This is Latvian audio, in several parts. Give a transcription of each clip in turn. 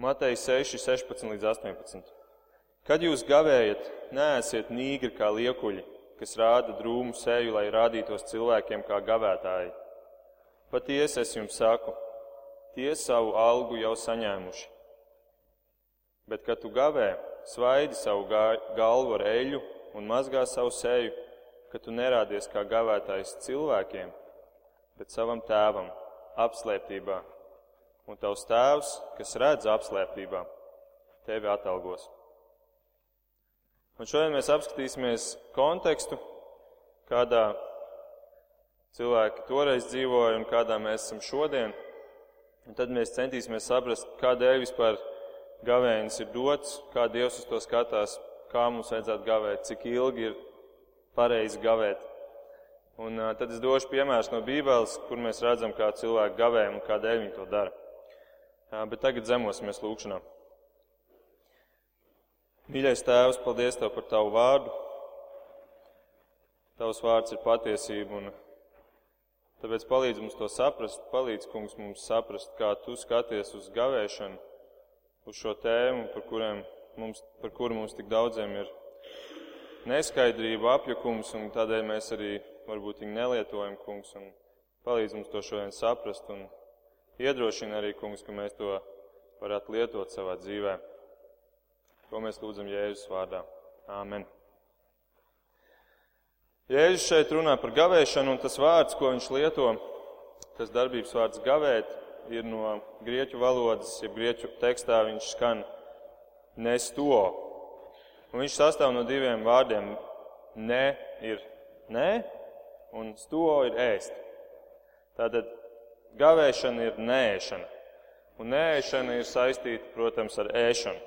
Matei 6, 16 līdz 18. Kad jūs gavējat, neesiet nīgri kā liekuļi, kas rāda drūmu seju, lai rādītos cilvēkiem kā gavētāji. Patiesi es jums saku, tie savu algu jau saņēmuši. Bet, kad tu gavē, svaidi savu galvu ar eļu un mazgā savu seju, ka tu nerādies kā gavētājs cilvēkiem, bet savam tēvam apslēptībā. Un tavs tēvs, kas redz apslēpībā, tevi atalgos. Un šodien mēs apskatīsimies kontekstu, kādā cilvēki toreiz dzīvoja un kādā mēs esam šodien. Un tad mēs centīsimies saprast, kādēļ vispār gavēnis ir dots, kā Dievs uz to skatās, kā mums vajadzētu gavēt, cik ilgi ir pareizi gavēt. Un uh, tad es došu piemērus no Bībeles, kur mēs redzam, kā cilvēki gavē un kādēļ viņi to dara. Bet tagad zemosimies lūkšanā. Mīļais Tēvs, paldies Tev par Tavu vārdu. Tavs vārds ir patiesība, un tāpēc palīdz mums to saprast, palīdz, kungs, mums saprast, kā Tu skaties uz gavēšanu, uz šo tēmu, par, kuriem mums, par kuru mums tik daudziem ir neskaidrība, apjukums, un tādēļ mēs arī varbūt viņu nelietojam, kungs, un palīdz mums to šodien saprast, un iedrošina arī, kungs, ka mēs to varētu lietot savā dzīvē. To mēs lūdzam Jēzus vārdā. Āmen. Jēzus šeit runā par gavēšanu, un tas vārds, ko viņš lieto, tas darbības vārds gavēt, ir no grieķu valodas, ja grieķu tekstā viņš skan nesto, Un viņš sastāv no diviem vārdiem. Ne ir nē, un sto ir ēst. Tātad gavēšana ir nēšana. Un nēšana ir saistīta, protams, ar ēšanu.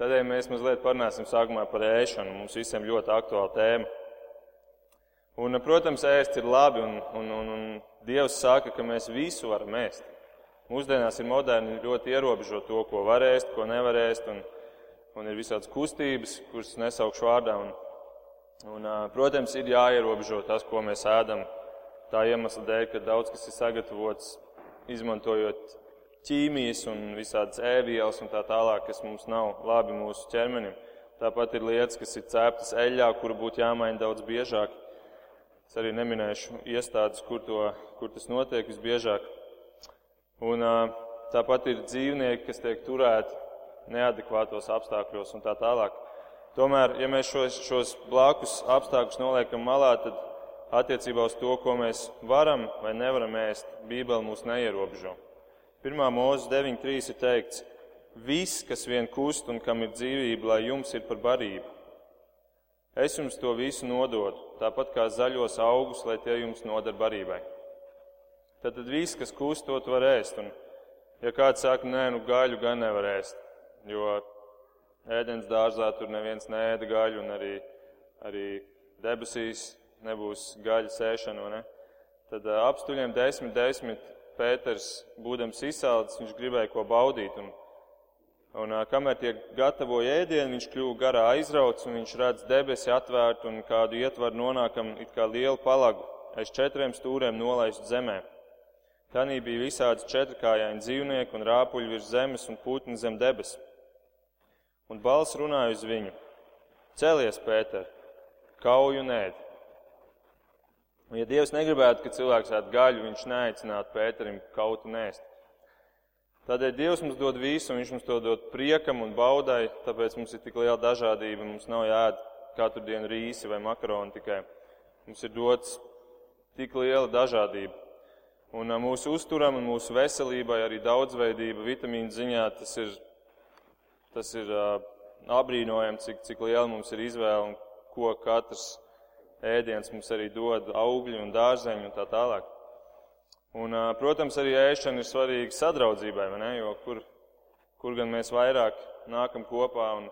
Tādēļ mēs mazliet parunāsim sākumā par ēšanu. Mums visiem ļoti aktuāla tēma. Un, protams, ēst ir labi, un, un, un, un Dievs saka, ka mēs visu varam ēst. Mūsdienās ir moderni ļoti ierobežot to, ko var ēst, ko nevar ēst. Un, un ir visādas kustības, kuras nesaukšu vārdā. Un, un, protams, ir jāierobežo tas, ko mēs ēdam. Tā iemesla dēļ, ka daudz kas ir sagatavots izmantojot ķīmijas un visādas ēvielas un tā tālāk, kas mums nav labi mūsu ķermenim. Tāpat ir lietas, kas ir cēptas eļļā, kuru būtu jāmaina daudz biežāk. Es arī neminēšu iestādes, kur, to, kur tas notiek visbiežāk. Un, tāpat ir dzīvnieki, kas tiek turēti neadekvātos apstākļos un tā tālāk. Tomēr, ja mēs šos, šos blakus apstākļus noliekam malā, tad attiecībā uz to, ko mēs varam vai nevaram ēst, Bībele mūs neierobežo. 1. mūzes 9.3 ir teikts, viss, kas vien kust un kam ir dzīvība, lai jums ir par barību. Es jums to visu nododu, tāpat kā zaļos augus, lai tie jums nodar barībai. Tad, tad viss, kas kust, to var ēst. Un, ja kāds saka, nē, nu gaļu gan nevar ēst, jo ēdienas dārzā tur neviens neēda gaļu, un arī, arī debesīs nebūs gaļas ēšana. Ne? Tad apstuļiem desmit, desmit Pēters, būdams izsācis, viņš gribēja ko baudīt. Un, un kamēr tiek gatavoja ēdienu, viņš kļuva garā aizrauts, un viņš redz debesi atvērt un kādu ietvaru nonākam it kā lielu palagu aiz četriem stūriem nolaist zemē. Tanī bija visādi četrkājaini dzīvnieki un rāpuļi virs zemes un putni zem debesu un balss runāja uz viņu: Celies, Pēter, kauju nēd. Un, ja Dievs negribētu, ka cilvēks ēd gaļu, viņš neaicinātu Pēterim kautu nēst. Tādēļ Dievs mums dod visu, un Viņš mums to dod priekam un baudai, tāpēc mums ir tik liela dažādība. Mums nav jāēd katru dienu rīsi vai makaroni tikai. Mums ir dots tik liela dažādība. Un mūsu uzturam un mūsu veselībai arī daudzveidība, vitamīnu ziņā tas ir Tas ir uh, apbrīnojami, cik, cik liela mums ir izvēle un ko katrs ēdiens mums arī dod augļi un dārzeņi un tā tālāk. Un, protams, arī ēšana ir svarīga sadraudzībai, ne? jo kur, kur gan mēs vairāk nākam kopā un,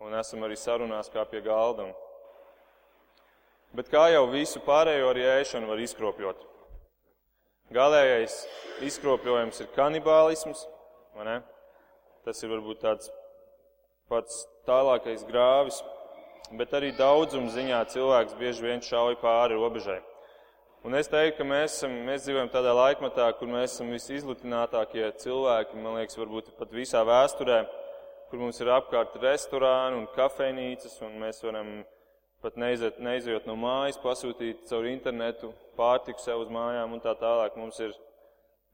un esam arī sarunās kā pie galda. Bet kā jau visu pārējo arī ēšanu var izkropļot. Galējais izkropļojums ir kanibālisms? Tas ir varbūt tāds pats tālākais grāvis, bet arī daudzuma ziņā cilvēks bieži vien šauj pāri robežai. Un es teiktu, ka mēs, esam, mēs dzīvojam tādā laikmetā, kur mēs esam visizlutinātākie cilvēki, man liekas, varbūt pat visā vēsturē, kur mums ir apkārt restorāni un kafejnīcas, un mēs varam pat neiziet, neizjot no mājas, pasūtīt caur internetu pārtiku sev uz mājām un tā tālāk. Mums ir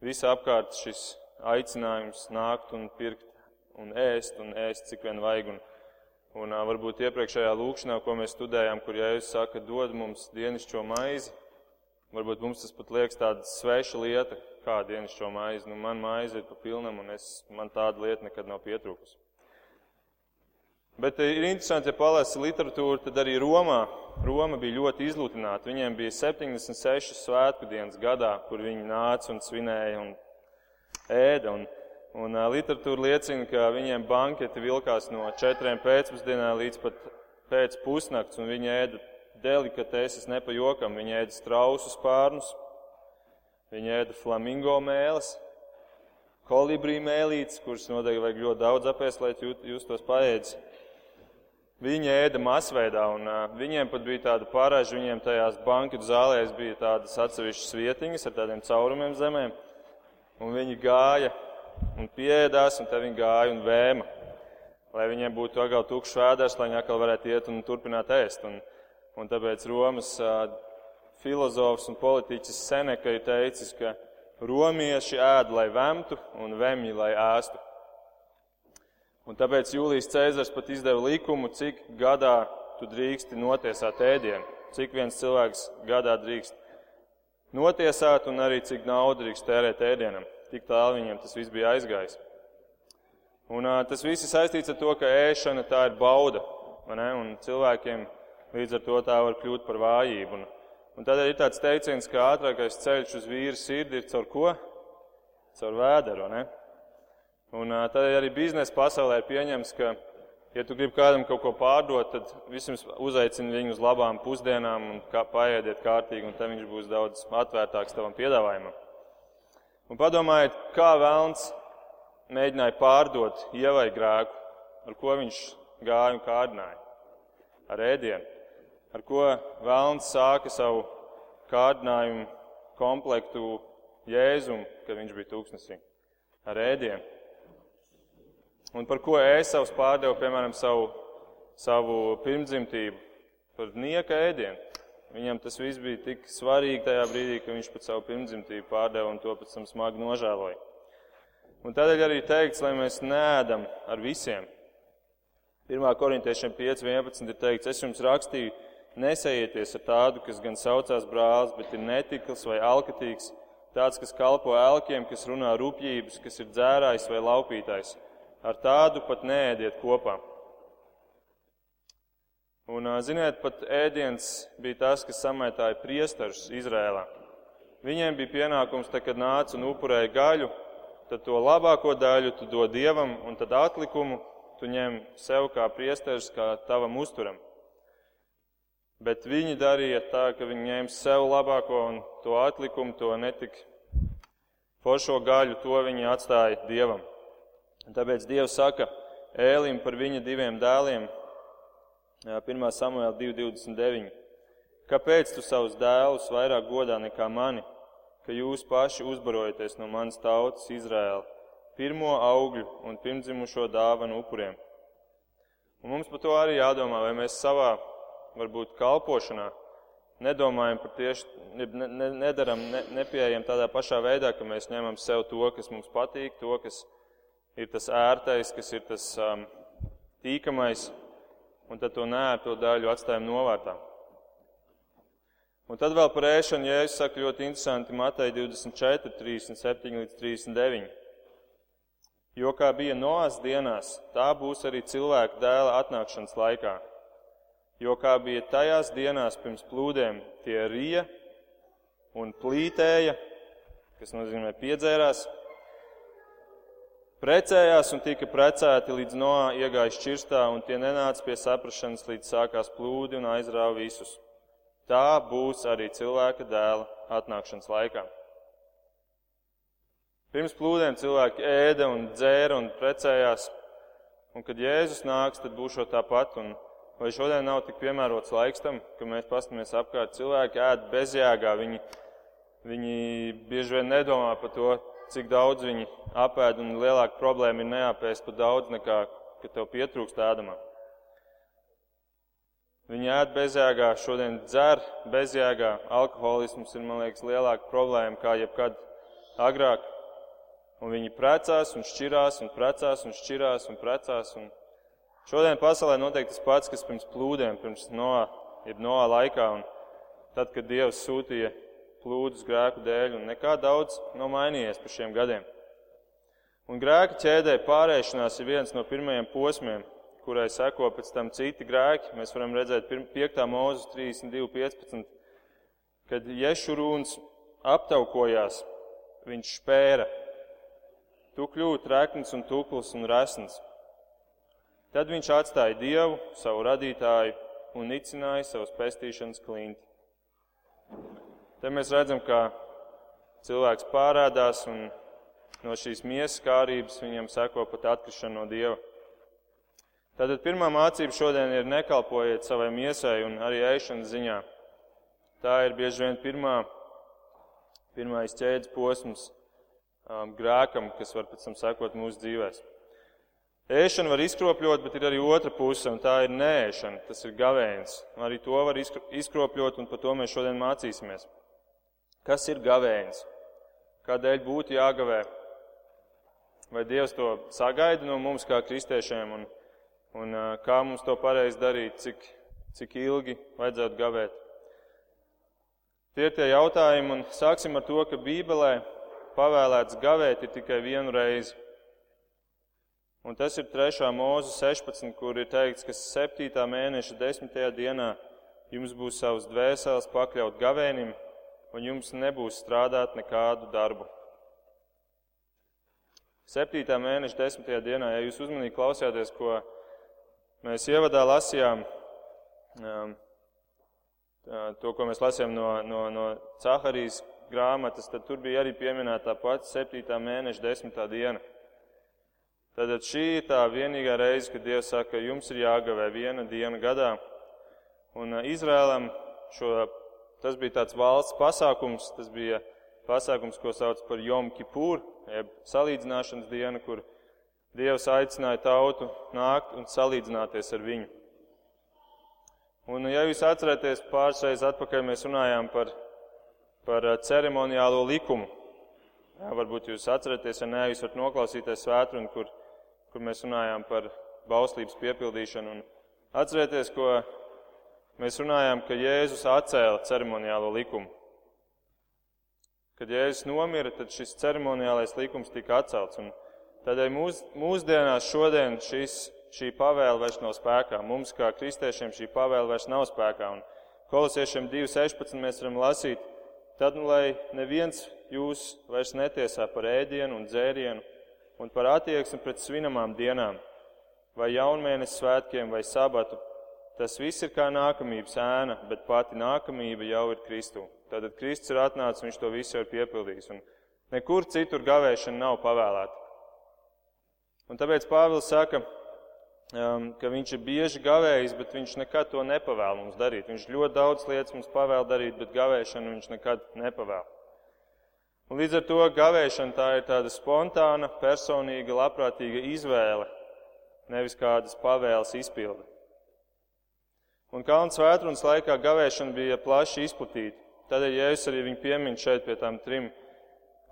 visā apkārt šis aicinājums nākt un pirkt un ēst un ēst, cik vien vajag. Un, un varbūt iepriekšējā lūkšanā, ko mēs studējām, kur Jēzus saka, dod mums dienišķo maizi, Varbūt mums tas pat liekas tāda sveša lieta, kā dienascho maizi. Nu, man maize ir pa pilnam, un es, man tāda lieta nekad nav pietrūkusi. Bet ir interesanti, ja palasi literatūru, tad arī Romā. Roma bija ļoti izlutināta. Viņiem bija 76 svētku dienas gadā, kur viņi nāca un svinēja un ēda. Un, un literatūra liecina, ka viņiem banketi vilkās no 4 pēcpusdienā līdz pat pēc pusnakts, un viņi ēda delikateses nepajokam. Viņi ēda strausu spārnus, viņi ēda flamingo mēles, kolibrī mēlītes, kuras noteikti vajag ļoti daudz apēst, lai jūs tos paēdis. Viņi ēda masveidā, un uh, viņiem pat bija tāda pārāža, viņiem tajās banketu zālēs bija tādas atsevišķas vietiņas ar tādiem caurumiem zemē, un viņi gāja un pieēdās, un te viņi gāja un vēma, lai viņiem būtu atkal tukšs vēders, lai viņi atkal varētu iet un turpināt ēst. Un, Un tāpēc Romas filozofs un politiķis Seneka ir teicis, ka romieši ēd, lai vemtu, un vemji, lai ēstu. Un tāpēc Jūlijas Cēzars pat izdeva likumu, cik gadā tu drīksti notiesāt ēdienu, cik viens cilvēks gadā drīkst notiesāt, un arī cik naudu drīkst tērēt ēdienam. Tik tālu viņiem tas viss bija aizgājis. Un tas viss ir saistīts ar to, ka ēšana tā ir bauda, un cilvēkiem Līdz ar to tā var kļūt par vājību. Un, un tādēļ ir tāds teiciens, ka ātrākais ceļš uz vīru sirdi ir caur ko? Caur vēderu. Un tādēļ arī biznesa pasaulē ir pieņems, ka, ja tu gribi kādam kaut ko pārdot, tad vismaz uzaicini viņu uz labām pusdienām un kā, paēdiet kārtīgi, un tad viņš būs daudz atvērtāks tavam piedāvājumam. Un padomājiet, kā vēlns mēģināja pārdot ievai grēku, ar ko viņš gāja un kārdināja. Ar ēdienu ar ko Vēlns sāka savu kārdinājumu komplektu Jēzum, kad viņš bija tūkstnesī, ar ēdienu. Un par ko Ēsavs pārdeva, piemēram, savu, savu pirmdzimtību, par nieka ēdienu. Viņam tas viss bija tik svarīgi tajā brīdī, ka viņš pat savu pirmdzimtību pārdeva un to pēc tam smagi nožēloja. Un tādēļ arī teikts, lai mēs nēdam ar visiem. 1. korintiešiem 5.11 ir teikts, es jums rakstīju, Nesējieties ar tādu, kas gan saucās brālis, bet ir netikls vai alkatīgs, tāds, kas kalpo elkiem, kas runā rupjības, kas ir dzērājs vai laupītājs. Ar tādu pat neēdiet kopā. Un, ziniet, pat ēdiens bija tas, kas samaitāja priesterus Izrēlā. Viņiem bija pienākums, tad, kad nāca un upurēja gaļu, tad to labāko daļu tu dod dievam, un tad atlikumu tu ņem sev kā priesteris, kā tavam uzturam. Bet viņi darīja tā, ka viņi ņēma sev labāko un to atlikumu, to netik foršo gaļu, to viņi atstāja Dievam. Un tāpēc Dievs saka Ēlim par viņa diviem dēliem, 1. Samuēl 2.29. Kāpēc tu savus dēlus vairāk godā nekā mani, ka jūs paši uzbarojaties no manas tautas Izraēla, pirmo augļu un pirmdzimušo dāvanu upuriem? Un mums par to arī jādomā, vai mēs savā varbūt kalpošanā, nedomājam par tieši, ne, ne, nedaram, ne, nepieejam tādā pašā veidā, ka mēs ņemam sev to, kas mums patīk, to, kas ir tas ērtais, kas ir tas um, tīkamais, un tad to nērto daļu atstājam novārtā. Un tad vēl par ēšanu, ja es saku ļoti interesanti, Matei 24, 37 līdz 39. Jo kā bija Noās dienās, tā būs arī cilvēka dēla atnākšanas laikā. Jo kā bija tajās dienās pirms plūdiem, tie rija un plītēja, kas nozīmē piedzērās, precējās un tika precēti līdz noā iegāja šķirstā, un tie nenāca pie saprašanas, līdz sākās plūdi un aizrāva visus. Tā būs arī cilvēka dēla atnākšanas laikā. Pirms plūdiem cilvēki ēda un dzēra un precējās, un kad Jēzus nāks, tad būs šo tāpat. Un Vai šodien nav tik piemērots laiks tam, ka mēs paskatāmies apkārt, cilvēki ēd bezjēgā, viņi, viņi bieži vien nedomā par to, cik daudz viņi apēd, un lielāka problēma ir neapēst par daudz, nekā, ka tev pietrūkst ēdamā. Viņi ēd bezjēgā, šodien dzer bezjēgā. Alkoholisms ir, man liekas, lielāka problēma kā jebkad agrāk. Un viņi precās un šķirās un precās un šķirās un precās. Un šodien pasaulē notiek tas pats, kas pirms plūdiem, pirms noā, jeb noā laikā. Un tad, kad Dievs sūtīja plūdus grēku dēļ, un nekā daudz nav mainījies pa šiem gadiem. Un grēka ķēdē pārēšanās ir viens no pirmajiem posmiem, kurai seko pēc tam citi grēki. Mēs varam redzēt 5. mūzes 32.15. Kad Ješurūns aptaukojās, viņš spēra. Tu kļūti trekns un tukls un resns. Tad viņš atstāja Dievu, savu radītāju, un nicināja savus pestīšanas klinti. Te mēs redzam, ka cilvēks pārādās un no šīs miesas kārības viņam seko pat atkrišana no Dieva. Tātad pirmā mācība šodien ir nekalpojiet savai miesai un arī ēšanas ziņā. Tā ir bieži vien pirmā, pirmais ķēdes posms um, grēkam, kas var pēc tam sekot mūsu dzīvēs. Ēšana var izkropļot, bet ir arī otra puse, un tā ir nēšana, tas ir gavēns. Arī to var izkropļot, un par to mēs šodien mācīsimies. Kas ir gavēns? Kādēļ būtu jāgavē? Vai Dievs to sagaida no mums kā kristiešiem? Un, un kā mums to pareizi darīt, cik, cik ilgi vajadzētu gavēt. Tie ir tie jautājumi, un sāksim ar to, ka Bībelē pavēlēts gavēt ir tikai vienu reizi. Un tas ir 3. mūzika 16, kur ir teikts, ka 7. mēneša 10. dienā jums būs savs dvēseles pakļaut gavēnim, un jums nebūs strādāt nekādu darbu. 7. mēneša 10. dienā, ja jūs uzmanīgi klausījāties, ko Mēs ievadā lasījām um, to, ko mēs lasījām no, no, no Caharijas grāmatas, tad tur bija arī pieminēta pati 7. mēneša 10. diena. Tad šī ir tā vienīgā reize, kad Dievs saka, ka jums ir jāgavē viena diena gadā. Un uh, Izrēlam šo, tas bija tāds valsts pasākums, tas bija pasākums, ko sauc par Jom Kipur, jeb salīdzināšanas diena, kur Dievs aicināja tautu nākt un salīdzināties ar viņu. Un, ja jūs atceraties, pāris reizes atpakaļ mēs runājām par, par eh, ceremoniālo likumu. Jā, varbūt jūs atceraties, ja nē, jūs varat noklausīties svētrunu, kur, kur mēs runājām par bauslības piepildīšanu. Un atcerieties, ko mēs runājām, ka Jēzus atcēla ceremoniālo likumu. Kad Jēzus nomira, tad šis ceremoniālais likums tika atcelts. Tādēļ mūs, mūsdienās šodien šis, šī pavēle vairs nav spēkā. Mums, kā kristiešiem, šī pavēle vairs nav spēkā. Un kolosiešiem 2.16 mēs varam lasīt, tad, nu, lai neviens jūs vairs netiesā par ēdienu un dzērienu un par attieksmi pret svinamām dienām, vai jaunmēnes svētkiem, vai sabatu. Tas viss ir kā nākamības ēna, bet pati nākamība jau ir Kristu. Tātad Kristus ir atnācis, viņš to visu ir piepildījis. Un nekur citur gavēšana nav pavēlēta. Un tāpēc Pāvils saka, um, ka viņš ir bieži gavējis, bet viņš nekad to nepavēl mums darīt. Viņš ļoti daudz lietas mums pavēl darīt, bet gavēšanu viņš nekad nepavēl. Un līdz ar to gavēšana tā ir tāda spontāna, personīga, labprātīga izvēle, nevis kādas pavēles izpilde. Un Kalnu svētrunas laikā gavēšana bija plaši izplatīta. Tādēļ Jēzus arī viņu piemin šeit pie tām trim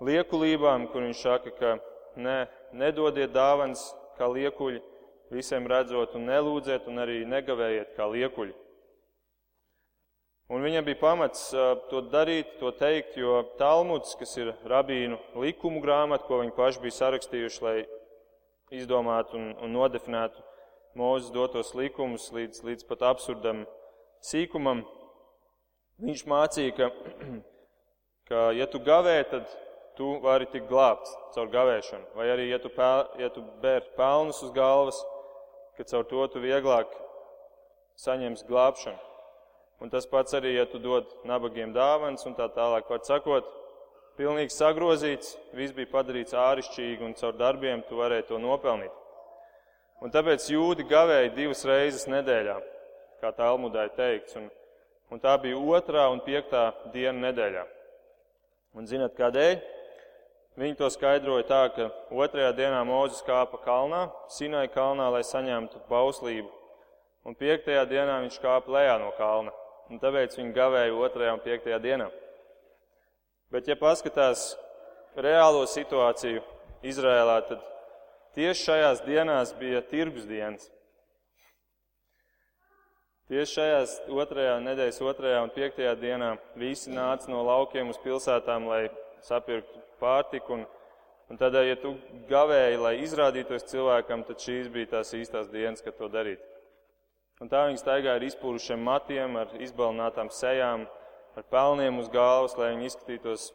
liekulībām, kur viņš saka, ka ne, nedodiet dāvans kā liekuļi, visiem redzot, un nelūdziet, un arī negavējiet kā liekuļi. Un viņam bija pamats to darīt, to teikt, jo Talmuds, kas ir rabīnu likumu grāmata, ko viņi paši bija sarakstījuši, lai izdomātu un, un nodefinētu Mūzes dotos likumus līdz, līdz pat absurdam sīkumam, viņš mācīja, ka, ka ja tu gavē, tad tu vari tikt glābts caur gavēšanu. Vai arī, ja tu, pēl, ja tu bēr pelnus uz galvas, ka caur to tu vieglāk saņems glābšanu. Un tas pats arī, ja tu dod nabagiem dāvans un tā tālāk. Var sakot, pilnīgi sagrozīts, viss bija padarīts ārišķīgi un caur darbiem tu varēji to nopelnīt. Un tāpēc jūdi gavēja divas reizes nedēļā. kā Talmudai teikts. Un, un tā bija otrā un piektā diena nedēļā. Un zinat, kādēļ? Viņi to skaidroja tā, ka otrajā dienā Mūzes kāpa kalnā, Sinai kalnā, lai saņemtu bauslību, un piektajā dienā viņš kāpa lejā no kalna. Un tāpēc viņi gavēja otrajā un piektajā dienā. Bet, ja paskatās reālo situāciju Izrēlā, tad tieši šajās dienās bija tirgus dienas. Tieši šajās otrajā nedēļas otrajā un piektajā dienā visi nāca no laukiem uz pilsētām, lai sapirktu pārtiku. Un, un tad, ja tu gavēji, lai izrādītos cilvēkam, tad šīs bija tās īstās dienas, kad to darīt. Un tā viņi staigāja ar izpūrušiem matiem, ar izbalnātām sejām, ar pelniem uz galvas, lai viņi izskatītos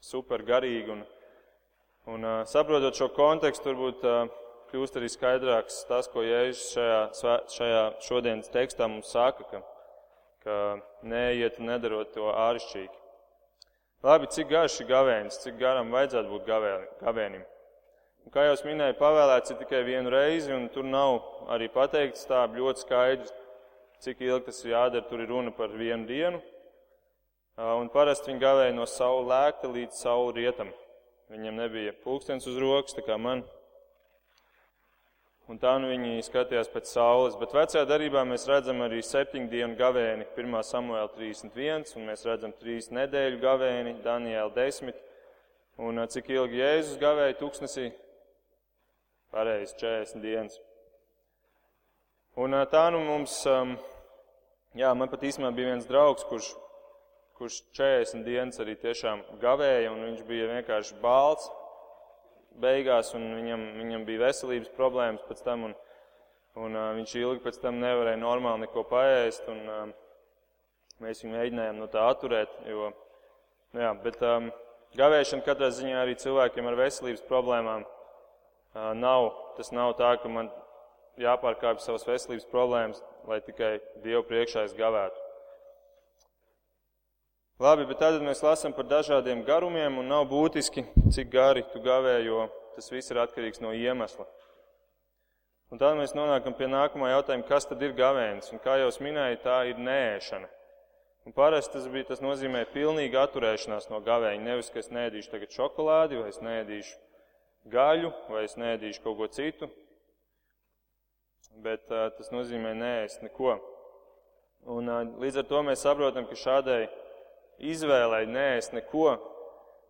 super garīgi. Un, un uh, saprotot šo kontekstu, varbūt uh, kļūst arī skaidrāks tas, ko Jēzus šajā, šajā šodienas tekstā mums saka, ka, ka neiet nedarot to āršķirīgi. Labi, cik garš ir gavēnis, cik garam vajadzētu būt gavēnim. Un, kā jau minēju, pavēlēts ir tikai vienu reizi, un tur nav arī pateikts tā ļoti skaidrs, cik ilgi tas ir jādara. Tur ir runa par vienu dienu. Un parasti viņi gavēja no saula lēkta līdz saula rietam. Viņiem nebija pulkstens uz rokas, tā kā man un tā nu viņi skatījās pēc saules. Bet vecajā darbā mēs redzam arī septiņu dienu gavēni, 1. samuēlā 31, un mēs redzam trīs nedēļu gavēni, Daniela 10. Un cik ilgi Jēzus gavēja tūkstnesī? Pareizi, 40 dienas. Un tā nu mums, jā, man pat īstenībā bija viens draugs, kurš, kurš 40 dienas arī tiešām gavēja, un viņš bija vienkārši balts, beigās, un viņam, viņam bija veselības problēmas pēc tam, un, un uh, viņš ilgi pēc tam nevarēja normāli neko paēst, un uh, mēs viņu mēģinājām no tā atturēt, jo, nu jā, bet um, gavēšana katrā ziņā arī cilvēkiem ar veselības problēmām uh, nav, tas nav tā, ka man jāpārkāpj savas veselības problēmas, lai tikai Dievu priekšā es gavētu. Labi, bet tad mēs lasām par dažādiem garumiem, un nav būtiski, cik gari tu gavē, jo tas viss ir atkarīgs no iemesla. Un tad mēs nonākam pie nākamā jautājuma, kas tad ir gavēnis? Un kā jau minēju, tā ir nēšana. Un parasti tas, bija, tas nozīmē pilnīgi atturēšanās no gavēņa. Nevis, ka es nēdīšu tagad šokolādi, vai es nēdīšu gaļu, vai es nēdīšu kaut ko citu, bet uh, tas nozīmē nēst neko. Un uh, līdz ar to mēs saprotam, ka šādai izvēlei nēst neko,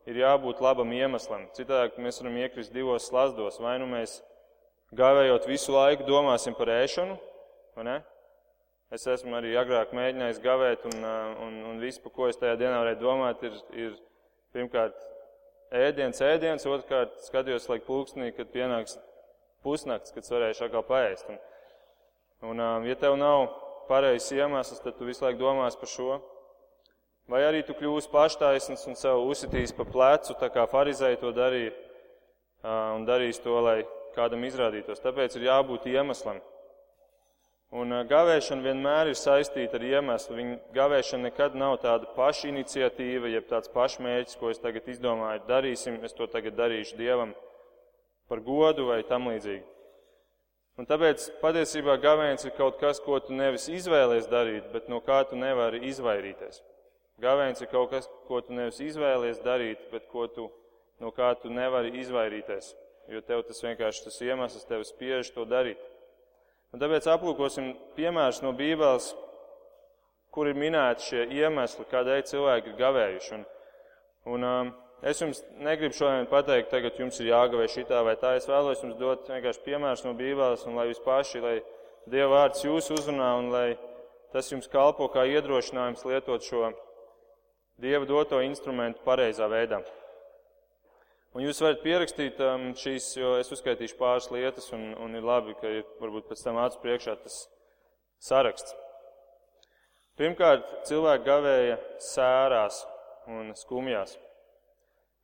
ir jābūt labam iemeslam. Citādi mēs varam iekrist divos slazdos. Vai nu mēs gājējot visu laiku domāsim par ēšanu, vai ne? Es esmu arī agrāk mēģinājis gavēt, un, un, un viss, par ko es tajā dienā varēju domāt, ir, ir pirmkārt ēdiens, ēdiens, otrkārt skatījos laik pulkstenī, kad pienāks pusnakts, kad varēšu atkal paēst. Un, un, ja tev nav pareizs iemesls, tad tu visu laiku domās par šo. Vai arī tu kļūsi paštaisns un sev uzsitīs pa plecu, tā kā farizēji to darīja, un darīs to, lai kādam izrādītos. Tāpēc ir jābūt iemeslam. Un gavēšana vienmēr ir saistīta ar iemeslu. Viņa gavēšana nekad nav tāda paša iniciatīva, jeb tāds pašmērķis, ko es tagad izdomāju, darīsim, es to tagad darīšu Dievam par godu vai tam līdzīgi. Un tāpēc patiesībā gavēns ir kaut kas, ko tu nevis izvēlies darīt, bet no kā tu nevari izvairīties. Gavēns ir kaut kas, ko tu nevis izvēlies darīt, bet ko tu, no kā tu nevari izvairīties. Jo tev tas vienkārši tas iemesls tev spiež to darīt. Un tāpēc aplūkosim piemērus no Bībeles, kur ir minēti šie iemesli, kādēļ cilvēki ir gavējuši. Un, un, um, es jums negribu šodien pateikt, tagad jums ir jāgavē šitā vai tā. Es vēlos jums dot vienkārši piemērus no Bībeles, un lai jūs paši, lai Dieva vārds jūs uzrunā, un lai tas jums kalpo kā iedrošinājums lietot šo Dieva doto instrumentu pareizā veidā. Un jūs varat pierakstīt um, šīs, jo es uzskaitīšu pāris lietas, un, un ir labi, ka ir varbūt pēc tam acu priekšā tas saraksts. Pirmkārt, cilvēki gavēja sērās un skumjās.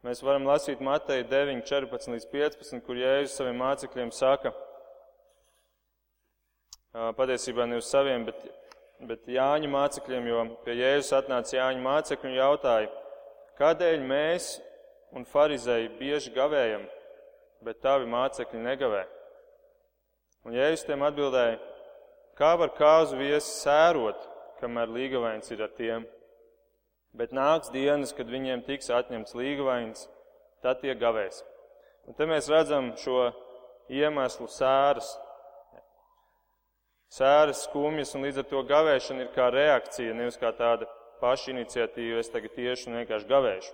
Mēs varam lasīt Mateja 9, 14 līdz 15, kur Jēzus saviem mācekļiem saka, patiesībā ne uz saviem, bet bet Jāņa mācekļiem, jo pie Jēzus atnāca Jāņa mācekļi un jautāja, kādēļ mēs un farizēji bieži gavējam, bet tavi mācekļi negavē? Un Jēzus tiem atbildēja, kā var kāzu viesi sērot, kamēr līgavains ir ar tiem? Bet nāks dienas, kad viņiem tiks atņemts līgavains, tad tie gavēs. Un te mēs redzam šo iemeslu sēras. Sēras skumjas un līdz ar to gavēšana ir kā reakcija, nevis kā tāda paša iniciatīva, es tagad tieši un vienkārši gavēšu.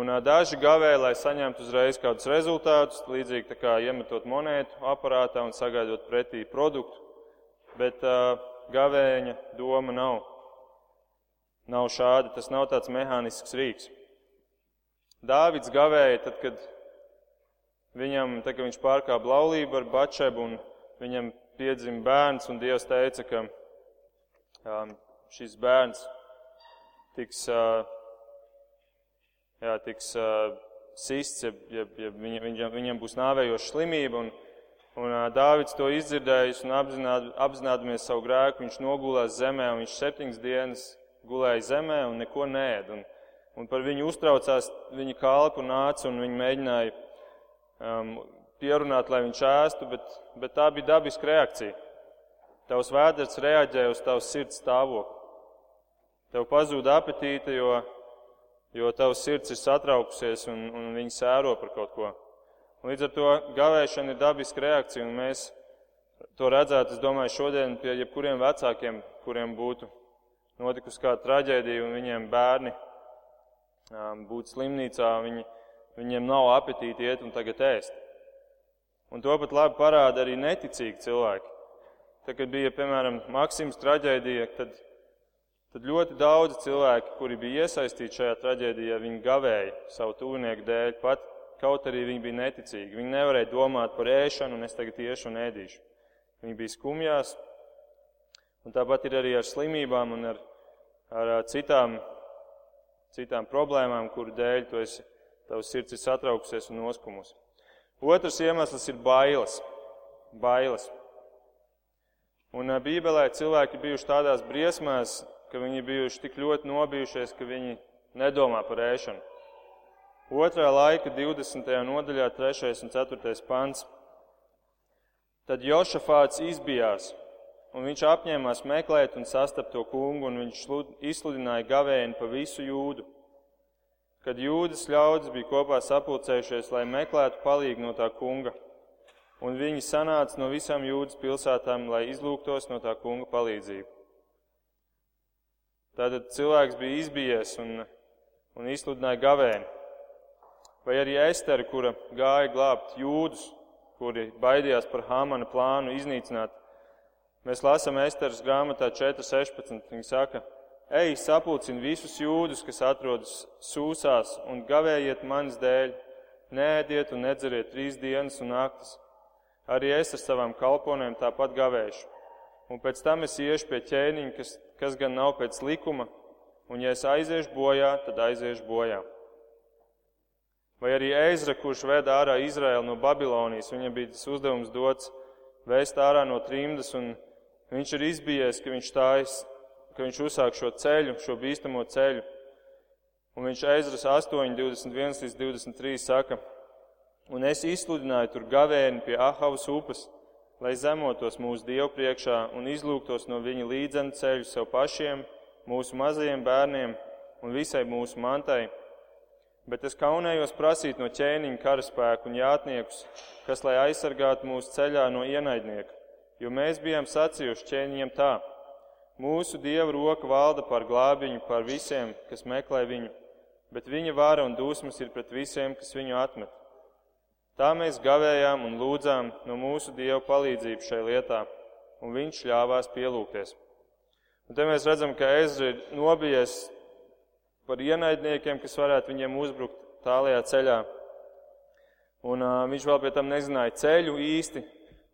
Un daži gavēja, lai saņemtu uzreiz kādus rezultātus, līdzīgi kā iemetot monētu aparātā un sagaidot pretī produktu, bet uh, gavēņa doma nav. Nav šāda, tas nav tāds mehānisks rīks. Dāvids gavēja tad, kad viņam, tad, kad viņš pārkāpa laulību ar Bačebu un viņam piedzima bērns, un Dievs teica, ka um, šis bērns tiks uh, jā, tiks uh, sists, ja, ja, ja viņa, viņam, viņam būs nāvējoša slimība. Un, un uh, Dāvids to izdzirdējis un apzināt, apzinādamies savu grēku, viņš nogulās zemē un viņš septiņas dienas gulēja zemē un neko nēd. Un, un par viņu uztraucās viņa kalpu nāca un viņi mēģināja um, pierunāt, lai viņš ēstu, bet, bet tā bija dabiska reakcija. Tavs vēders reaģēja uz tavas sirds stāvokli. Tev pazūda apetīte, jo jo tavs sirds ir satraukusies un, un viņi sēro par kaut ko. Un līdz ar to gavēšana ir dabiska reakcija, un mēs to redzētu, es domāju, šodien pie jebkuriem vecākiem, kuriem būtu notikusi kāda traģēdija un viņiem bērni būtu slimnīcā, viņi, viņiem nav apetīti iet un tagad ēst. Un to pat labi parāda arī neticīgi cilvēki. Tad, kad bija, piemēram, Maksims traģēdija, tad tad ļoti daudzi cilvēki, kuri bija iesaistīti šajā traģēdijā, viņi gavēja savu tuvinieku dēļ, pat kaut arī viņi bija neticīgi. Viņi nevarēja domāt par ēšanu, un es tagad iešu un ēdīšu. Viņi bija skumjās, un tāpat ir arī ar slimībām un ar, ar citām, citām problēmām, kuru dēļ tu esi, tavs sirds ir satraukusies un noskumusi. Otrs iemesls ir bailes. bailes. Un Bībelē cilvēki bijuši tādās briesmās, ka viņi bijuši tik ļoti nobijušies, ka viņi nedomā par ēšanu. Otrā laika 20. nodaļā, 3. un 4. pants. Tad Jošafāts izbijās, un viņš apņēmās meklēt un sastapt to kungu, un viņš izsludināja gavēni pa visu jūdu. Kad jūdas ļaudis bija kopā sapulcējušies, lai meklētu palīgu no tā kunga, un viņi sanāca no visām jūdas pilsētām, lai izlūgtos no tā kunga palīdzību. Tātad cilvēks bija izbijies un, un izsludināja gavēni. Vai arī Estere, kura gāja glābt jūdus, kuri baidījās par Hamana plānu iznīcināt. Mēs lasām Esteras grāmatā 4.16. Viņa saka, ej, sapulcini visus jūdus, kas atrodas sūsās, un gavējiet manis dēļ, nēdiet un nedzeriet trīs dienas un naktis. Arī es ar savām kalponēm tāpat gavēšu. Un pēc tam es iešu pie ķēniņa, kas kas gan nav pēc likuma, un ja es aiziešu bojā, tad aiziešu bojā. Vai arī Eizra, kurš veda ārā Izraēlu no Babilonijas, viņam bija tas uzdevums dots vēst ārā no trimdas, un viņš ir izbijies, ka viņš stājas, ka viņš uzsāk šo ceļu, šo bīstamo ceļu. Un viņš Eizras 8, 21 līdz 23 saka, un es izsludināju tur gavēni pie Ahavas upes, lai zemotos mūsu Dievu priekšā un izlūgtos no viņa līdzenu ceļu sev pašiem, mūsu mazajiem bērniem un visai mūsu mantai. Bet es kaunējos prasīt no ķēniņa karaspēku un jātniekus, kas lai aizsargātu mūsu ceļā no ienaidnieka, jo mēs bijām sacījuši ķēniņiem tā. Mūsu Dieva roka valda par glābiņu, par visiem, kas meklē viņu, bet viņa vāra un dusmas ir pret visiem, kas viņu atmet. Tā mēs gavējām un lūdzām no mūsu Dieva palīdzību šai lietā, un viņš ļāvās pielūgties. Un te mēs redzam, ka Ezra ir nobijies par ienaidniekiem, kas varētu viņiem uzbrukt tālajā ceļā. Un uh, viņš vēl pie tam nezināja ceļu īsti,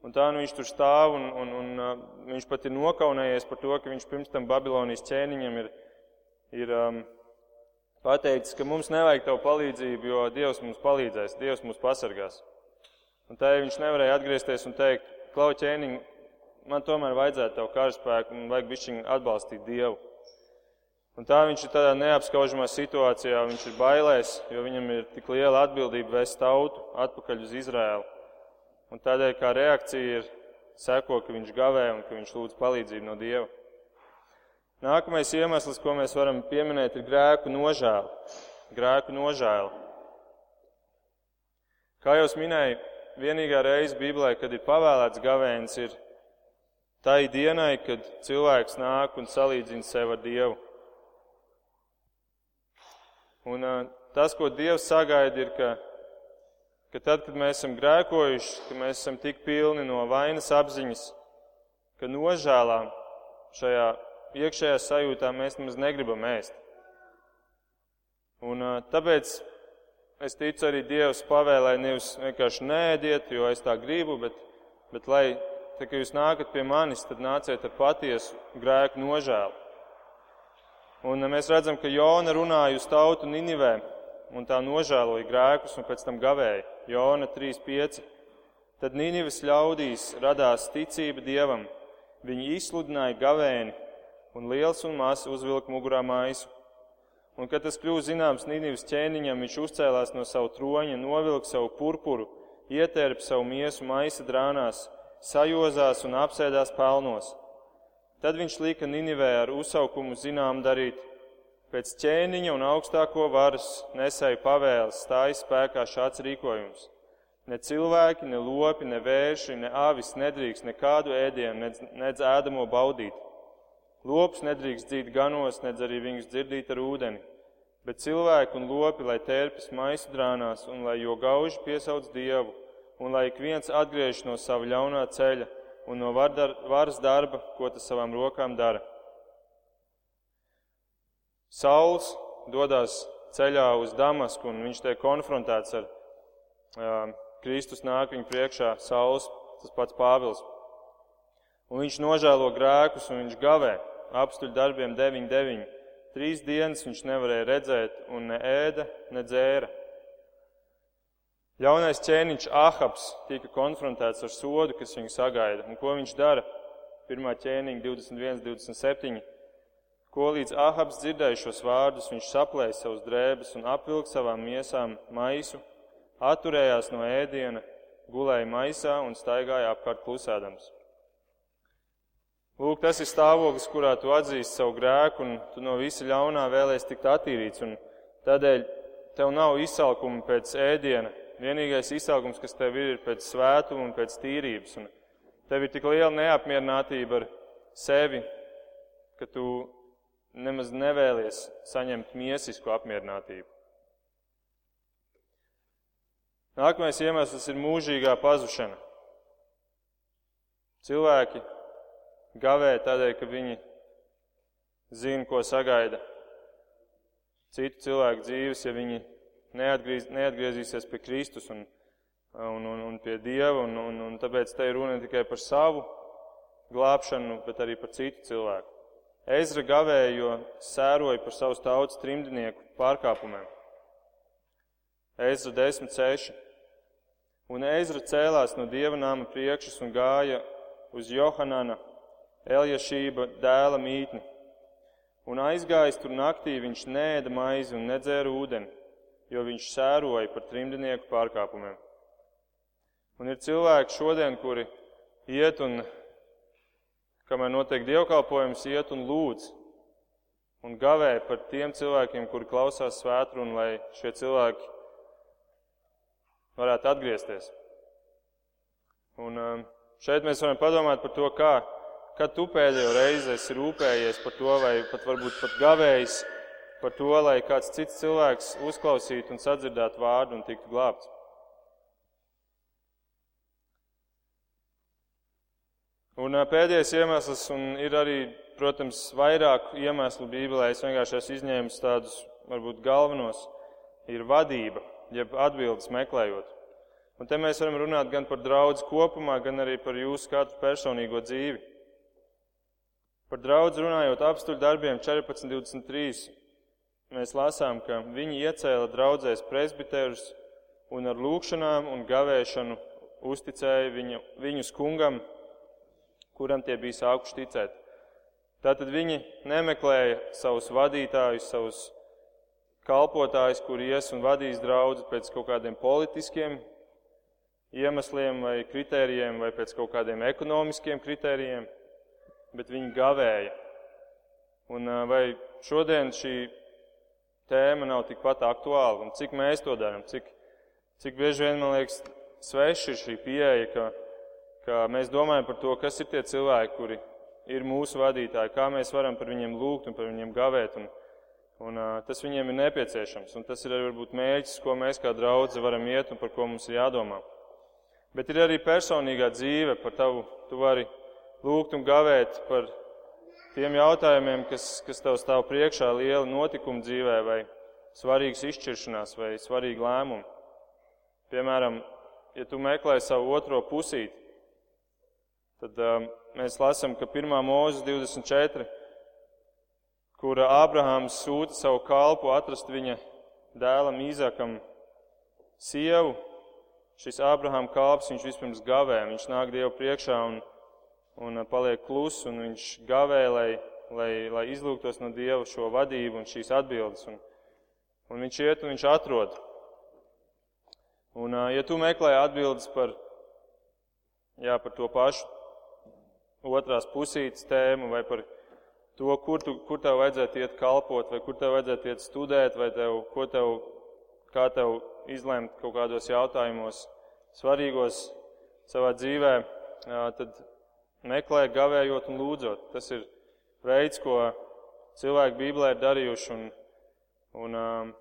un tā nu viņš tur stāv, un, un, un uh, viņš pat ir nokaunējies par to, ka viņš pirms tam Babilonijas ķēniņam ir, ir um, pateicis, ka mums nevajag tavu palīdzību, jo Dievs mums palīdzēs, Dievs mūs pasargās. Un tā viņš nevarēja atgriezties un teikt, klau ķēniņ, man tomēr vajadzētu tavu karaspēku un vajag bišķiņ atbalstīt Dievu. Un tā viņš ir tādā neapskaužamā situācijā, viņš ir bailēs, jo viņam ir tik liela atbildība vēst tautu atpakaļ uz Izraēlu. Un tādēļ kā reakcija ir seko, ka viņš gavē un ka viņš lūdz palīdzību no Dieva. Nākamais iemesls, ko mēs varam pieminēt, ir grēku nožēla. Grēku nožēla. Kā jau minēju, vienīgā reize Bībelē, kad ir pavēlēts gavēnis, ir tai dienai, kad cilvēks nāk un salīdzina sevi ar Dievu. Un tas, ko Dievs sagaida, ir, ka, ka tad, kad mēs esam grēkojuši, ka mēs esam tik pilni no vainas apziņas, ka nožēlā šajā iekšējā sajūtā mēs nemaz negribam ēst. Un tāpēc es ticu arī Dievs pavēlē nevis vienkārši nēdiet, jo es tā gribu, bet, bet lai, tā, kad jūs nākat pie manis, tad nāciet ar patiesu grēku nožēlu. Un mēs redzam, ka Jona runāja uz tautu Ninivē, un tā nožēloja grēkus un pēc tam gavēja. Jona 3.5. Tad Ninives ļaudīs radās ticība Dievam. Viņi izsludināja gavēni, un liels un mazs uzvilka mugurā maisu. Un, kad tas kļūst zināms Nīnivas ķēniņam, viņš uzcēlās no savu troņa, novilka savu purpuru, ietērpa savu miesu maisa drānās, sajozās un apsēdās pelnos. Tad viņš lika Ninivē ar uzsaukumu zinām darīt. Pēc ķēniņa un augstāko varas nesēju pavēles stājas spēkā šāds rīkojums. Ne cilvēki, ne lopi, ne vērši, ne avis nedrīkst nekādu ēdienu, nedz, nedz ēdamo baudīt. Lops nedrīkst dzīt ganos, nedz arī viņus dzirdīt ar ūdeni. Bet cilvēki un lopi, lai tērpjas maisu drānās un lai jo gauži piesauc Dievu, un lai ik viens atgriež no sava ļaunā ceļa, un no varas darba, ko tas savām rokām dara. Sauls dodas ceļā uz Damasku, un viņš tiek konfrontēts ar uh, Kristus nāk viņa priekšā, Sauls, tas pats Pāvils. Un viņš nožēlo grēkus, un viņš gavē apstuļu darbiem 9-9. Trīs dienas viņš nevarēja redzēt, un ne ēda, ne dzēra. Ļaunais ķēniņš Ahabs tika konfrontēts ar sodu, kas viņu sagaida. Un ko viņš dara? Pirmā ķēniņa 21, 27. Ko līdz Ahabs dzirdēja šos vārdus, viņš saplēja savus drēbes un apvilka savām miesām maisu, atturējās no ēdiena, gulēja maisā un staigāja apkārt klusēdams. Lūk, tas ir stāvoklis, kurā tu atzīsti savu grēku un tu no visa ļaunā vēlēsi tikt attīrīts. Tādēļ tev nav izsalkuma pēc ēdiena, Vienīgais izsaugums, kas tev ir, ir pēc svētuma un pēc tīrības. Un tev ir tik liela neapmierinātība ar sevi, ka tu nemaz nevēlies saņemt miesisku apmierinātību. Nākamais iemesls ir mūžīgā pazušana. Cilvēki gavē tādēļ, ka viņi zina, ko sagaida citu cilvēku dzīves, ja viņi neatgriez, neatgriezīsies pie Kristus un, un, un, un pie Dieva, un, un, un tāpēc te ir runa ne tikai par savu glābšanu, bet arī par citu cilvēku. Ezra gavēja, jo sēroja par savus tautas trimdinieku pārkāpumiem. Ezra 10.6. Un Ezra cēlās no dieva nāma priekšas un gāja uz Johanana, Eljašība dēla mītni. Un aizgājis tur naktī, viņš nēda maizi un nedzēra ūdeni jo viņš sēroja par trimdinieku pārkāpumiem. Un ir cilvēki šodien, kuri iet un, kamēr notiek dievkalpojums, iet un lūdz un gavē par tiem cilvēkiem, kuri klausās svētru, un lai šie cilvēki varētu atgriezties. Un um, šeit mēs varam padomāt par to, kā, kad tu pēdējo reizi esi rūpējies par to, vai pat varbūt pat gavējis par to, lai kāds cits cilvēks uzklausītu un sadzirdētu vārdu un tiktu glābts. Un pēdējais iemesls, un ir arī, protams, vairāk iemeslu Bībelē, es vienkārši esmu izņēmis tādus, varbūt galvenos, ir vadība, jeb atbildes meklējot. Un te mēs varam runāt gan par draudz kopumā, gan arī par jūsu katru personīgo dzīvi. Par draudz runājot apstuļu darbiem 14.23 mēs lasām, ka viņi iecēla draudzēs presbiterus un ar lūkšanām un gavēšanu uzticēja viņu, viņus kungam, kuram tie bija sākuši ticēt. Tātad viņi nemeklēja savus vadītājus, savus kalpotājus, kuri ies un vadīs draudzi pēc kaut kādiem politiskiem iemesliem vai kritērijiem vai pēc kaut kādiem ekonomiskiem kritērijiem, bet viņi gavēja. Un vai šodien šī tēma nav tikpat aktuāla un cik mēs to darām, cik, cik bieži vien, man liekas, sveši ir šī pieeja, ka, ka mēs domājam par to, kas ir tie cilvēki, kuri ir mūsu vadītāji, kā mēs varam par viņiem lūgt un par viņiem gavēt. Un, un, uh, tas viņiem ir nepieciešams. Un tas ir arī varbūt mērķis, ko mēs kā draugi varam iet un par ko mums ir jādomā. Bet ir arī personīgā dzīve par tavu. Tu vari lūgt un gavēt par tiem jautājumiem, kas, kas tev stāv priekšā, liela notikuma dzīvē, vai svarīgas izšķiršanās, vai svarīgi lēmumi. Piemēram, ja tu meklē savu otro pusīti, tad um, mēs lasām, ka 1. mūzes 24, kura Ābrahāms sūta savu kalpu atrast viņa dēlam Īzakam sievu, šis Ābrahāma kalps, viņš vispirms gavē, viņš nāk Dievu priekšā un, un paliek klus, un viņš gavē, lai, lai, lai izlūgtos no Dieva šo vadību un šīs atbildes. Un, un viņš iet un viņš atrod. Un, ja tu meklē atbildes par, jā, par to pašu otrās pusītes tēmu vai par to, kur, tu, kur tev vajadzētu iet kalpot, vai kur tev vajadzētu iet studēt, vai tev, ko tev, kā tev izlemt kaut kādos jautājumos svarīgos savā dzīvē, tad meklē, gavējot un lūdzot. Tas ir veids, ko cilvēki Bībelē ir darījuši. Un, un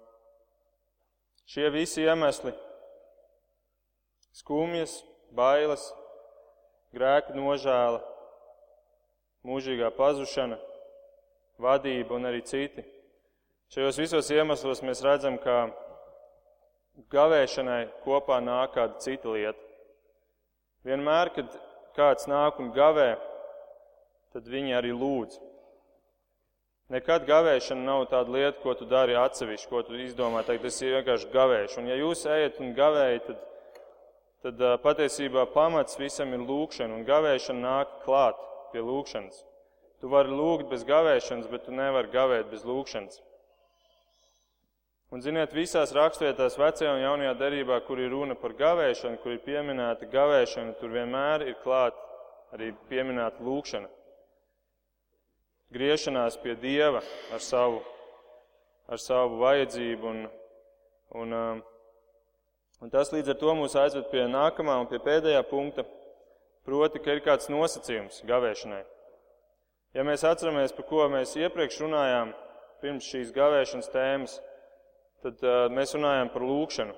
šie visi iemesli - skumjas, bailes, grēka nožēla, mūžīgā pazušana, vadība un arī citi. Šajos visos iemeslos mēs redzam, ka gavēšanai kopā nāk kāda cita lieta. Vienmēr, kad kāds nāk un gavē, tad viņi arī lūdz. Nekad gavēšana nav tāda lieta, ko tu dari atsevišķi, ko tu izdomā, teikt, ir vienkārši gavēšana. Un ja jūs ejat un gavējat, tad, tad patiesībā pamats visam ir lūkšana, un gavēšana nāk klāt pie lūkšanas. Tu vari lūgt bez gavēšanas, bet tu nevari gavēt bez lūkšanas. Un, ziniet, visās rakstvietās, vecajā un jaunajā derībā, kur ir runa par gavēšanu, kur ir pieminēta gavēšana, tur vienmēr ir klāt arī pieminēta lūkšana. Griešanās pie Dieva ar savu, ar savu vajadzību. Un, un, um, un tas līdz ar to mūs aizved pie nākamā un pie pēdējā punkta Proti, ka ir kāds nosacījums gavēšanai. Ja mēs atceramies, par ko mēs iepriekš runājām, pirms šīs gavēšanas tēmas, tad uh, mēs runājām par lūkšanu.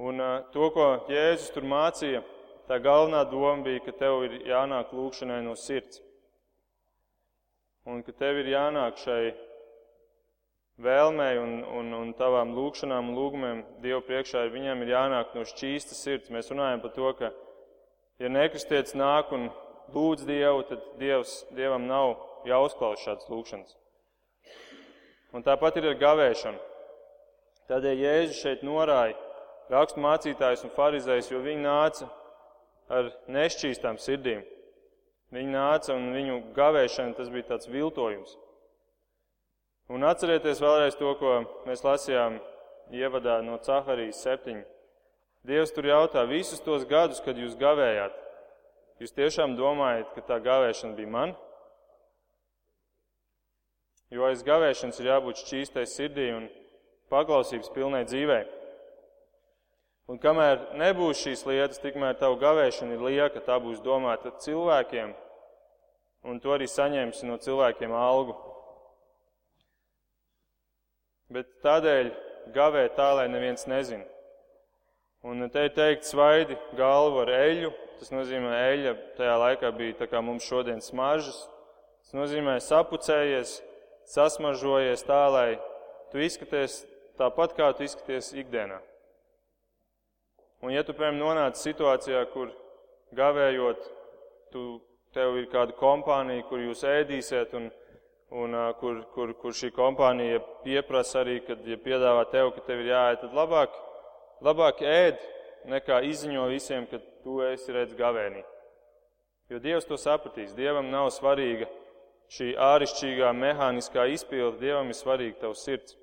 Un uh, to, ko Jēzus tur mācīja, tā galvenā doma bija, ka tev ir jānāk lūkšanai no sirds. Un ka tev ir jānāk šai vēlmei un, un, un tavām lūkšanām un lūgumiem Dievu priekšā, viņam ir jānāk no šķīstas sirds. Mēs runājam par to, ka ja nekristietis nāk un lūdz Dievu, tad Dievs, Dievam nav jāuzklausa šādas lūkšanas. Un tāpat ir ar gavēšanu. Tādēļ Jēzus šeit norāja rakstu mācītājus un farizējus, jo viņi nāca ar nešķīstām sirdīm. Viņi nāca un viņu gavēšana tas bija tāds viltojums. Un atcerieties vēlreiz to, ko mēs lasījām ievadā no Caharijas septiņu. Dievs tur jautā, visus tos gadus, kad jūs gavējāt, jūs tiešām domājat, ka tā gavēšana bija man? Jo aiz gavēšanas ir jābūt šķīstai sirdī un paklausības pilnai dzīvei. Un kamēr nebūs šīs lietas, tikmēr tavu gavēšana ir lieka, tā būs domāta cilvēkiem, un to arī saņemsi no cilvēkiem algu. Bet tādēļ gavē tā, lai neviens nezina. Un te ir teikt, svaidi galvu ar eļu. Tas nozīmē, eļa tajā laikā bija tā kā mums šodien smaržas. Tas nozīmē, sapucējies, sasmažojies tā, lai tu izskaties tāpat, kā tu izskaties ikdienā. Un ja tu, piemēram, nonāc situācijā, kur gavējot, tu, tev ir kāda kompānija, kur jūs ēdīsiet, un, un kur, kur, kur šī kompānija pieprasa arī, kad ja piedāvā tev, ka tev ir jāiet, tad labāk labāk ēd, nekā izziņo visiem, ka tu esi redz gavēnī. Jo Dievs to sapratīs. Dievam nav svarīga šī āršķirīgā mehāniskā izpilde, Dievam ir svarīga tavs sirds.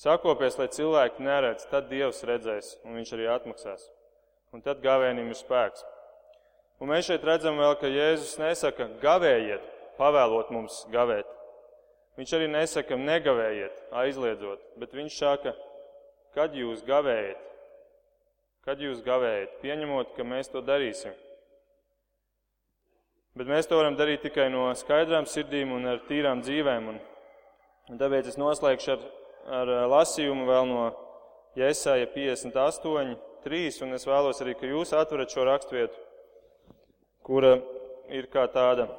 Sakopies, lai cilvēki neredz, tad Dievs redzēs, un viņš arī atmaksās. Un tad gavēnim ir spēks. Un mēs šeit redzam vēl, ka Jēzus nesaka, gavējiet, pavēlot mums gavēt. Viņš arī nesaka, negavējiet, aizliedzot, bet viņš saka, kad jūs gavējiet, kad jūs gavējiet, pieņemot, ka mēs to darīsim. Bet mēs to varam darīt tikai no skaidrām sirdīm un ar tīrām dzīvēm. Un, tāpēc es noslēgšu ar, ar lasījumu vēl no Jēsaja 58, 3, un es vēlos arī, ka jūs atverat šo rakstvietu, kura ir kā tāda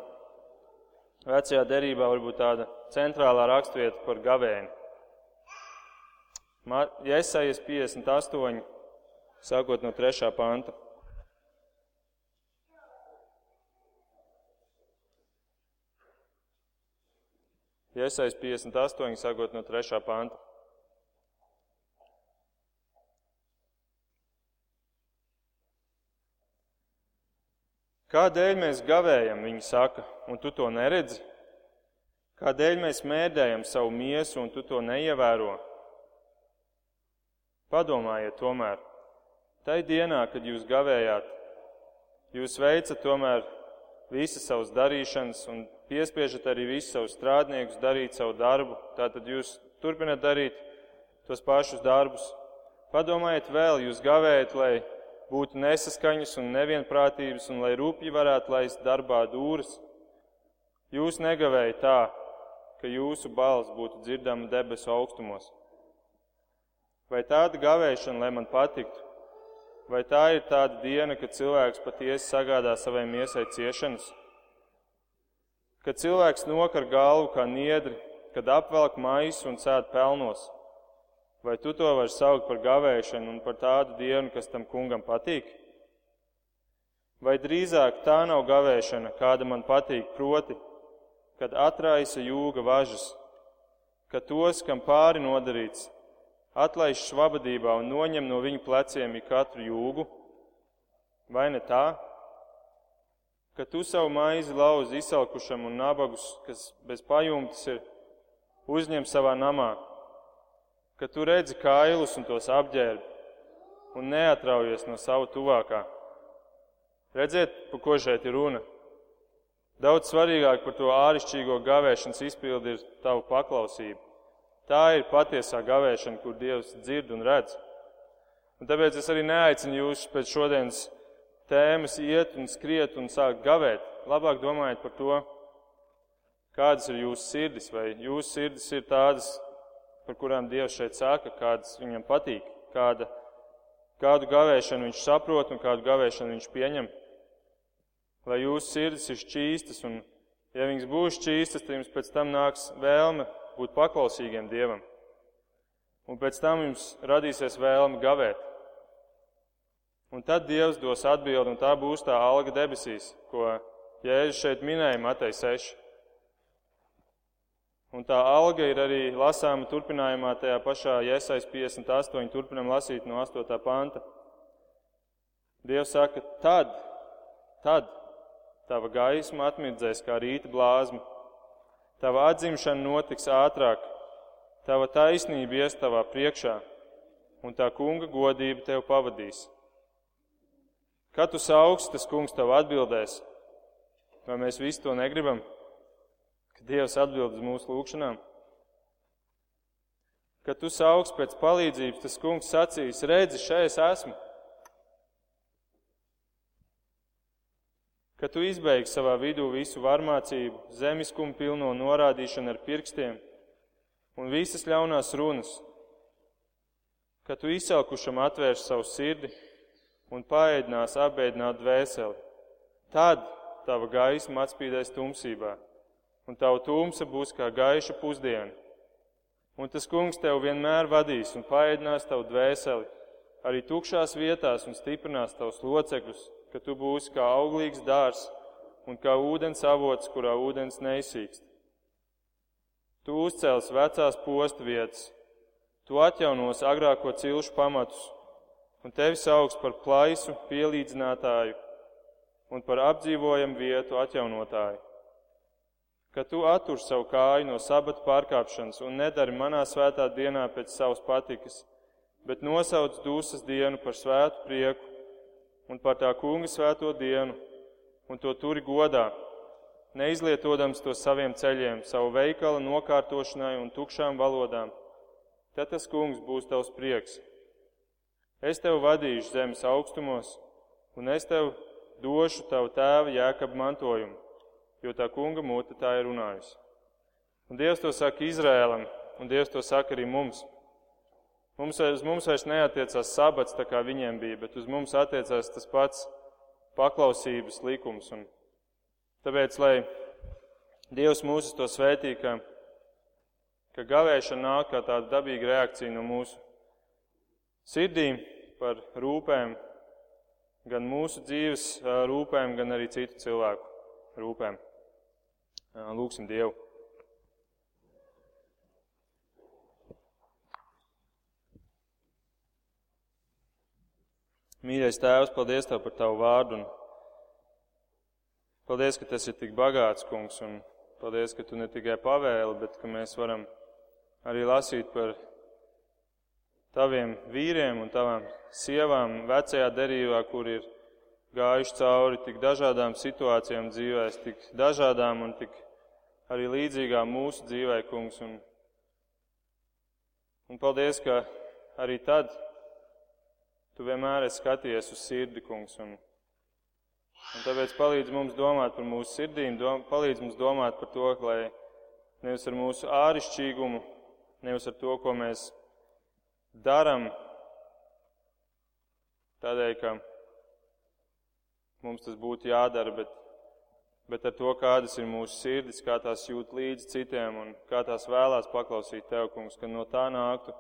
vecajā derībā, varbūt tāda centrālā rakstvieta par gavēni. Jēsajas 58, sākot no 3. panta. Iesaist 58, sākot no 3. panta. Kādēļ mēs gavējam, viņi saka, un tu to neredzi? Kādēļ mēs mēdējam savu miesu, un tu to neievēro? Padomājiet tomēr, tai dienā, kad jūs gavējāt, jūs veicat tomēr visas savas darīšanas un piespiežat arī visus savus strādniekus darīt savu darbu. Tātad jūs turpināt darīt tos pašus darbus. Padomājiet vēl, jūs gavējat, lai būtu nesaskaņas un nevienprātības un lai rūpīgi varētu laist darbā dūris. Jūs negavējat tā, ka jūsu balss būtu dzirdama debesu augstumos. Vai tāda gavēšana, lai man patiktu, vai tā ir tāda diena, kad cilvēks patiesi sagādā savai miesai ciešanas? Kad cilvēks nokar galvu kā niedri, kad apvelk maisu un sēd pelnos, vai tu to vari saukt par gavēšanu un par tādu dienu, kas tam kungam patīk? Vai drīzāk tā nav gavēšana, kāda man patīk, proti, kad atraisa jūga važas, ka tos, kam pāri nodarīts, atlaiž švabadībā un noņem no viņu pleciem ik katru jūgu? Vai ne tā? ka tu savu maizi lauzi izsalkušam un nabagus, kas bez pajumtes ir, uzņem savā namā, ka tu redzi kailus un tos apģērbi un neatraujies no sava tuvākā. Redziet, par ko šeit ir runa. Daudz svarīgāk par to āršķirīgo gavēšanas izpildi ir tava paklausība. Tā ir patiesā gavēšana, kur Dievs dzird un redz. Un tāpēc es arī neaicinu jūs pēc šodienas tēmas iet un skriet un sākt gavēt. Labāk domājiet par to, kādas ir jūsu sirdis, vai jūsu sirdis ir tādas, par kurām Dievs šeit saka, kādas viņam patīk, kāda, kādu gavēšanu viņš saprot un kādu gavēšanu viņš pieņem. Lai jūsu sirdis ir šķīstas, un ja viņas būs šķīstas, tad jums pēc tam nāks vēlme būt paklausīgiem Dievam. Un pēc tam jums radīsies vēlme gavēt. Un tad Dievs dos atbildi, un tā būs tā alga debesīs, ko Jēzus šeit minēja Matei 6. Un tā alga ir arī lasāma turpinājumā tajā pašā Iesais 58, turpinam lasīt no 8. panta. Dievs saka, tad, tad tava gaisma atmirdzēs kā rīta blāzma, tava atzimšana notiks ātrāk, tava taisnība ies tavā priekšā, un tā kunga godība tev pavadīs. Kad tu sauks, tas kungs tev atbildēs. Vai mēs visi to negribam? Ka Dievs atbild uz mūsu lūgšanām. Kad tu sauks pēc palīdzības, tas kungs sacīs, redzi, šeit es esmu. Kad tu izbeigsi savā vidū visu varmācību, zemiskumu pilno norādīšanu ar pirkstiem un visas ļaunās runas, kad tu izsalkušam atvērsi savu sirdi, un paēdinās apbēdināt dvēseli. Tad tava gaisma atspīdēs tumsībā, un tava tumsa būs kā gaiša pusdiena. Un tas kungs tev vienmēr vadīs un paēdinās tavu dvēseli, arī tukšās vietās un stiprinās tavus locekļus, ka tu būsi kā auglīgs dārs un kā ūdens avots, kurā ūdens neizsīkst. Tu uzcēls vecās postu vietas, tu atjaunos agrāko cilšu pamatus un tevi sauks par plaisu pielīdzinātāju un par apdzīvojamu vietu atjaunotāju. ka tu attur savu kāju no sabata pārkāpšanas un nedari manā svētā dienā pēc savas patikas, bet nosauc dūsas dienu par svētu prieku un par tā kunga svēto dienu, un to turi godā, neizlietodams to saviem ceļiem, savu veikala nokārtošanai un tukšām valodām. Tad tas kungs būs tavs prieks. Es tev vadīšu zemes augstumos, un es tev došu tavu tēva jēkabu mantojumu jo tā kunga mūte tā ir runājusi. Un Dievs to saka Izrēlam, un Dievs to saka arī mums. Mums, uz mums vairs neatiecās sabats, tā kā viņiem bija, bet uz mums attiecās tas pats paklausības likums. Un tāpēc, lai Dievs mūs to svētī, ka, ka gavēšana nāk kā tāda dabīga reakcija no mūsu sirdīm par rūpēm, gan mūsu dzīves rūpēm, gan arī citu cilvēku rūpēm. Lūksim Dievu. Mīļais Tēvs, paldies Tev par Tavu vārdu. Un paldies, ka tas ir tik bagāts, kungs. Un paldies, ka Tu ne tikai pavēli, bet ka mēs varam arī lasīt par Taviem vīriem un Tavām sievām vecajā derībā, kur ir gājuši cauri tik dažādām situācijām dzīvēs, tik dažādām un tik arī līdzīgām mūsu dzīvē, kungs. Un, un paldies, ka arī tad tu vienmēr esi skaties uz sirdi, kungs. Un, un tāpēc palīdz mums domāt par mūsu sirdīm, dom, palīdz mums domāt par to, lai nevis ar mūsu ārišķīgumu, nevis ar to, ko mēs darām, tādēļ, ka mums tas būtu jādara, bet, bet ar to, kādas ir mūsu sirdis, kā tās jūt līdzi citiem un kā tās vēlās paklausīt Tev, kungs, ka no tā nāktu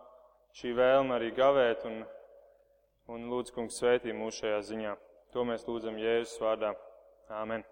šī vēlme arī gavēt un, un lūdzu, kungs, svētī mūs šajā ziņā. To mēs lūdzam Jēzus vārdā. Āmen.